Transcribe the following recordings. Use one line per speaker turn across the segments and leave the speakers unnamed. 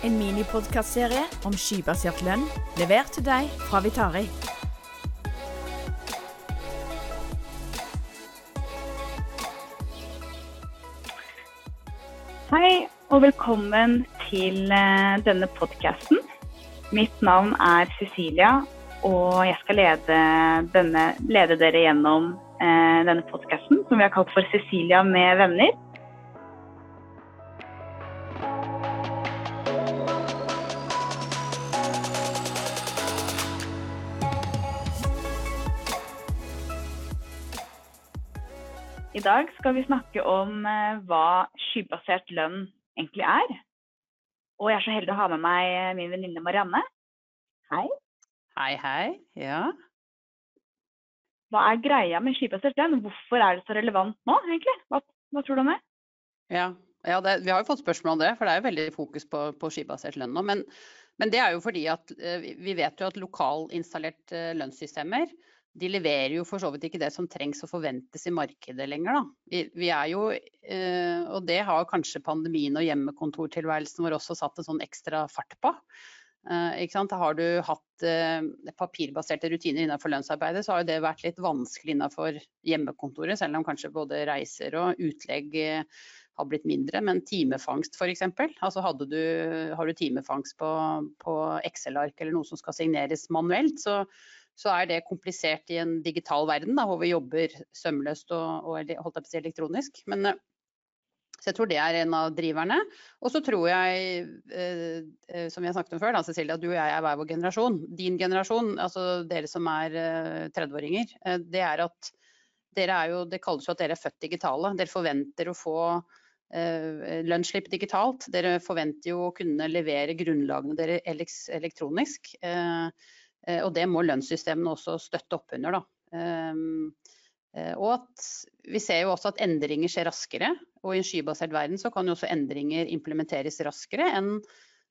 En minipodkastserie om skybasert lønn, levert til deg fra Vitari.
Hei, og velkommen til eh, denne podkasten. Mitt navn er Cecilia, og jeg skal lede, denne, lede dere gjennom eh, denne podkasten som vi har kalt for Cecilia med venner. I dag skal vi snakke om eh, hva skybasert lønn egentlig er. Og jeg er så heldig å ha med meg eh, min venninne Marianne. Hei.
Hei, hei. Ja.
Hva er greia med skybasert lønn? Hvorfor er det så relevant nå, egentlig? Hva, hva tror du om det?
Ja, ja det, vi har jo fått spørsmål om det, for det er jo veldig fokus på, på skybasert lønn nå. Men, men, det er jo fordi at eh, vi vet jo at lokalinstallerte lønnssystemer de leverer jo for så vidt ikke det som trengs og forventes i markedet lenger. Da. Vi, er jo, eh, og det har kanskje pandemien og hjemmekontortilværelsen vår også satt en sånn ekstra fart på. Eh, har du hatt eh, papirbaserte rutiner innenfor lønnsarbeidet, så har det vært litt vanskelig innenfor hjemmekontoret, selv om kanskje både reiser og utlegg har blitt mindre. Men timefangst f.eks. Altså har du timefangst på, på Excel-ark eller noe som skal signeres manuelt, så så er det komplisert i en digital verden da, hvor vi jobber sømløst og, og holdt jeg på å elektronisk. Men, eh, så jeg tror det er en av driverne. Og så tror jeg, eh, eh som vi har snakket om før, da, Cecilia, du og jeg er hver vår generasjon. Din generasjon, altså dere som er eh, 30-åringer, eh, det er at dere er jo, det kalles jo at dere er født digitale. Dere forventer å få eh, lønnsslipp digitalt. Dere forventer jo å kunne levere grunnlagene dere elektronisk. Eh, og det må lønnssystemene også støtte opp under. Da. Ehm, eh, og at vi ser jo også at endringer skjer raskere. Og i en skybasert verden så kan jo også endringer implementeres raskere enn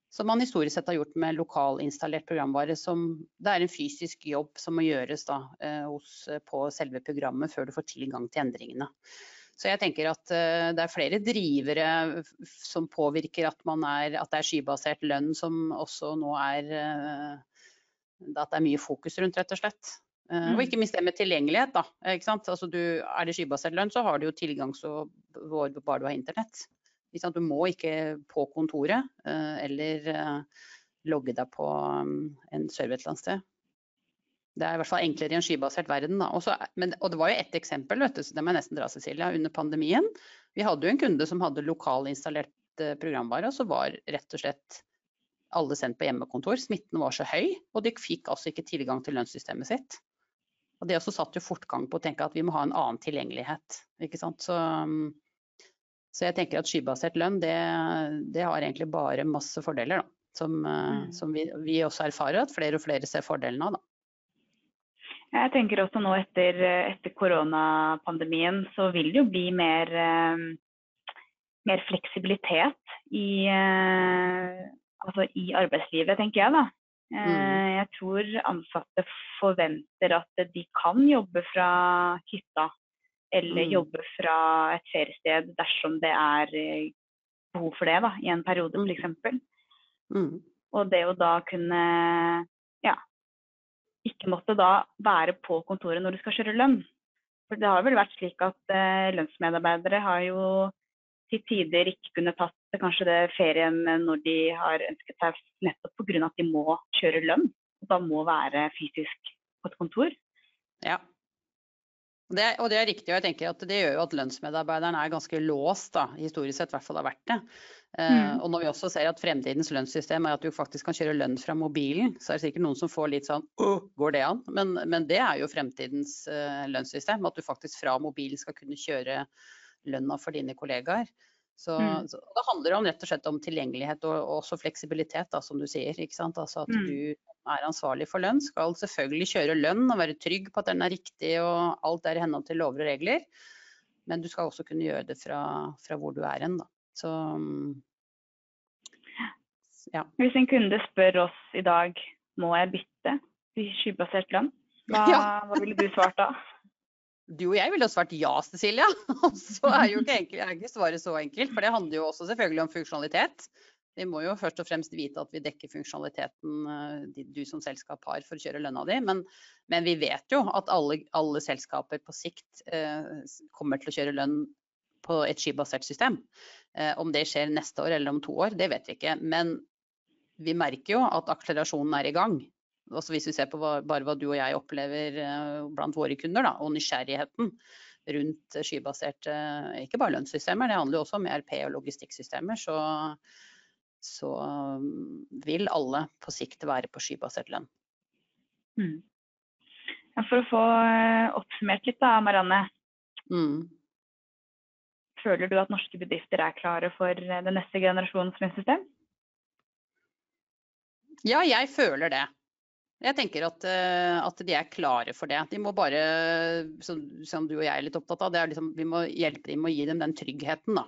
som man historisk sett har gjort med lokalinstallert programvare. Som det er en fysisk jobb som må gjøres da, eh, hos, på selve programmet før du får tilgang til endringene. Så jeg tenker at det er flere drivere som påvirker at, er, at det er skybasert lønn som også nå er at det er mye fokus rundt, rett og slett. Mm. og mm. ikke minst det med tilgjengelighet. da? Altså du, Er det skybasert lønn, så har du jo tilgang så bare du har internett. Du må ikke på kontoret uh, eller uh, logge deg på um, en server et eller annet sted. Det er i hvert fall enklere i en skybasert verden. Også, men, og det var jo ett eksempel, vet du, så det må jeg nesten dra Cecilia, under pandemien. Vi hadde jo en kunde som hadde lokalinstallert programvare, og så var rett og slett alle sendt på hjemmekontor. Smitten var så høy, og de fikk altså ikke tilgang til lønnssystemet sitt. Og Det også satt jo fortgang på å tenke at vi må ha en annen tilgjengelighet. ikke sant? Så, så jeg tenker at skybasert lønn det, det, har egentlig bare masse fordeler. da. Som, mm. som vi, vi, også erfarer at flere og flere ser fordelene av. da.
Jeg tenker også nå etter, etter koronapandemien så vil det jo bli mer, eh, mer fleksibilitet i, eh, altså i arbeidslivet, tenker jeg da. Mm. Eh, jeg tror ansatte forventer at de kan jobbe fra hytta eller mm. jobbe fra et feriested dersom det er eh, behov for det da, i en periode
mm.
f.eks. Mm. Og det å da kunne ja, ikke måtte da være på kontoret når du skal kjøre lønn. For det har vel vært slik at eh, lønnsmedarbeidere har jo til tider ikke kunne tatt kanskje det ferien når de har ønsket seg nettopp pga. at de må kjøre lønn. Og da må være fysisk på et kontor.
Ja. Det, og det er riktig, og jeg tenker at det gjør jo at lønnsmedarbeideren er ganske låst, da, historisk sett i hvert fall har vært det. Mm. Uh, og når vi også ser at fremtidens lønnssystem er at du faktisk kan kjøre lønn fra mobilen, så er det sikkert noen som får litt sånn Åh, går det an? Men, men det er jo fremtidens uh, lønnssystem. At du faktisk fra mobilen skal kunne kjøre lønna for dine kollegaer. Så, mm. så, det handler om, rett og slett om tilgjengelighet og, og også fleksibilitet, da, som du sier. Altså at mm. du er ansvarlig for lønn. Skal selvfølgelig kjøre lønn og være trygg på at den er riktig og alt er i henhold til lover og regler. Men du skal også kunne gjøre det fra, fra hvor du er hen. Så
ja. Hvis en kunde spør oss i dag må jeg bytte til skybasert lønn, hva, ja. hva ville du svart da?
Du og jeg ville jo svart ja, Cecilia. Og så er jo ikke, enkelt, er ikke svaret så enkelt. For det handler jo også selvfølgelig om funksjonalitet. Vi må jo først og fremst vite at vi dekker funksjonaliteten du som selskap har for å kjøre lønna di. Men, men vi vet jo at alle, alle selskaper på sikt eh, kommer til å kjøre lønn på et skibasert system. Eh, om det skjer neste år eller om to år, det vet vi ikke. Men vi merker jo at akselerasjonen er i gang. Også hvis vi ser på hva, bare hva du og jeg opplever eh, blant våre kunder, da, og nysgjerrigheten rundt skybaserte, ikke bare lønnssystemer, det handler jo også om ERP og logistikksystemer, så, så mm, vil alle på sikt være på skybasert lønn.
Mm. Ja, for å få eh, oppsummert litt da, Marianne. Mm. Føler du at norske bedrifter er klare for eh, den neste generasjonens lønnssystem?
Ja, jeg føler det. Jeg tenker at, eh, at, de er klare for det. De må bare, som, som du og jeg er litt opptatt av, liksom, vi må hjelpe dem å gi dem den tryggheten. Da.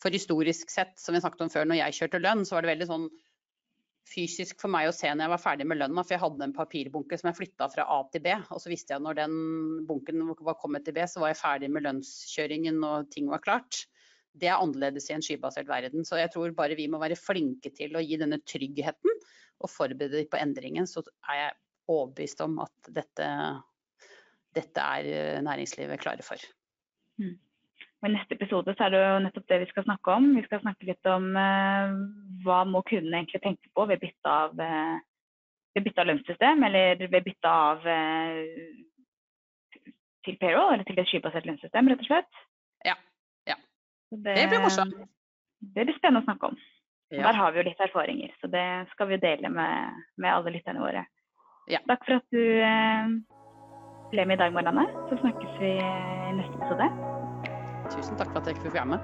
For historisk sett, som vi snakket om før, når jeg kjørte lønn, så var det veldig sånn fysisk for meg å se når jeg var ferdig med lønna, for jeg hadde en papirbunke som jeg flytta fra A til B. Og så visste jeg når den bunken var kommet til B, så var jeg ferdig med lønnskjøringen og ting var klart. Det er annerledes i en skybasert verden. Så jeg tror bare vi må være flinke til å gi denne tryggheten og forberede dem på endringen, så er jeg overbevist om at dette, dette er eh, næringslivet klare for. Mm.
Og I neste episode så er det jo nettopp det vi skal snakke om. Vi skal snakke litt om eh, hva må kundene egentlig tenke på ved bytte av, eh, ved bytte av lønnssystem, eller ved bytte av eh, til payroll, eller til et skybasert lønnssystem, rett og slett.
Ja. Det, det, blir morsomt.
Det blir spennende å snakke om. Ja. Der har vi jo litt erfaringer, så det skal vi dele med, med alle lytterne våre. Ja. Takk for at du eh, ble med i dag, Marianne. Så snakkes vi eh, i neste episode.
Tusen takk for at jeg fikk være med.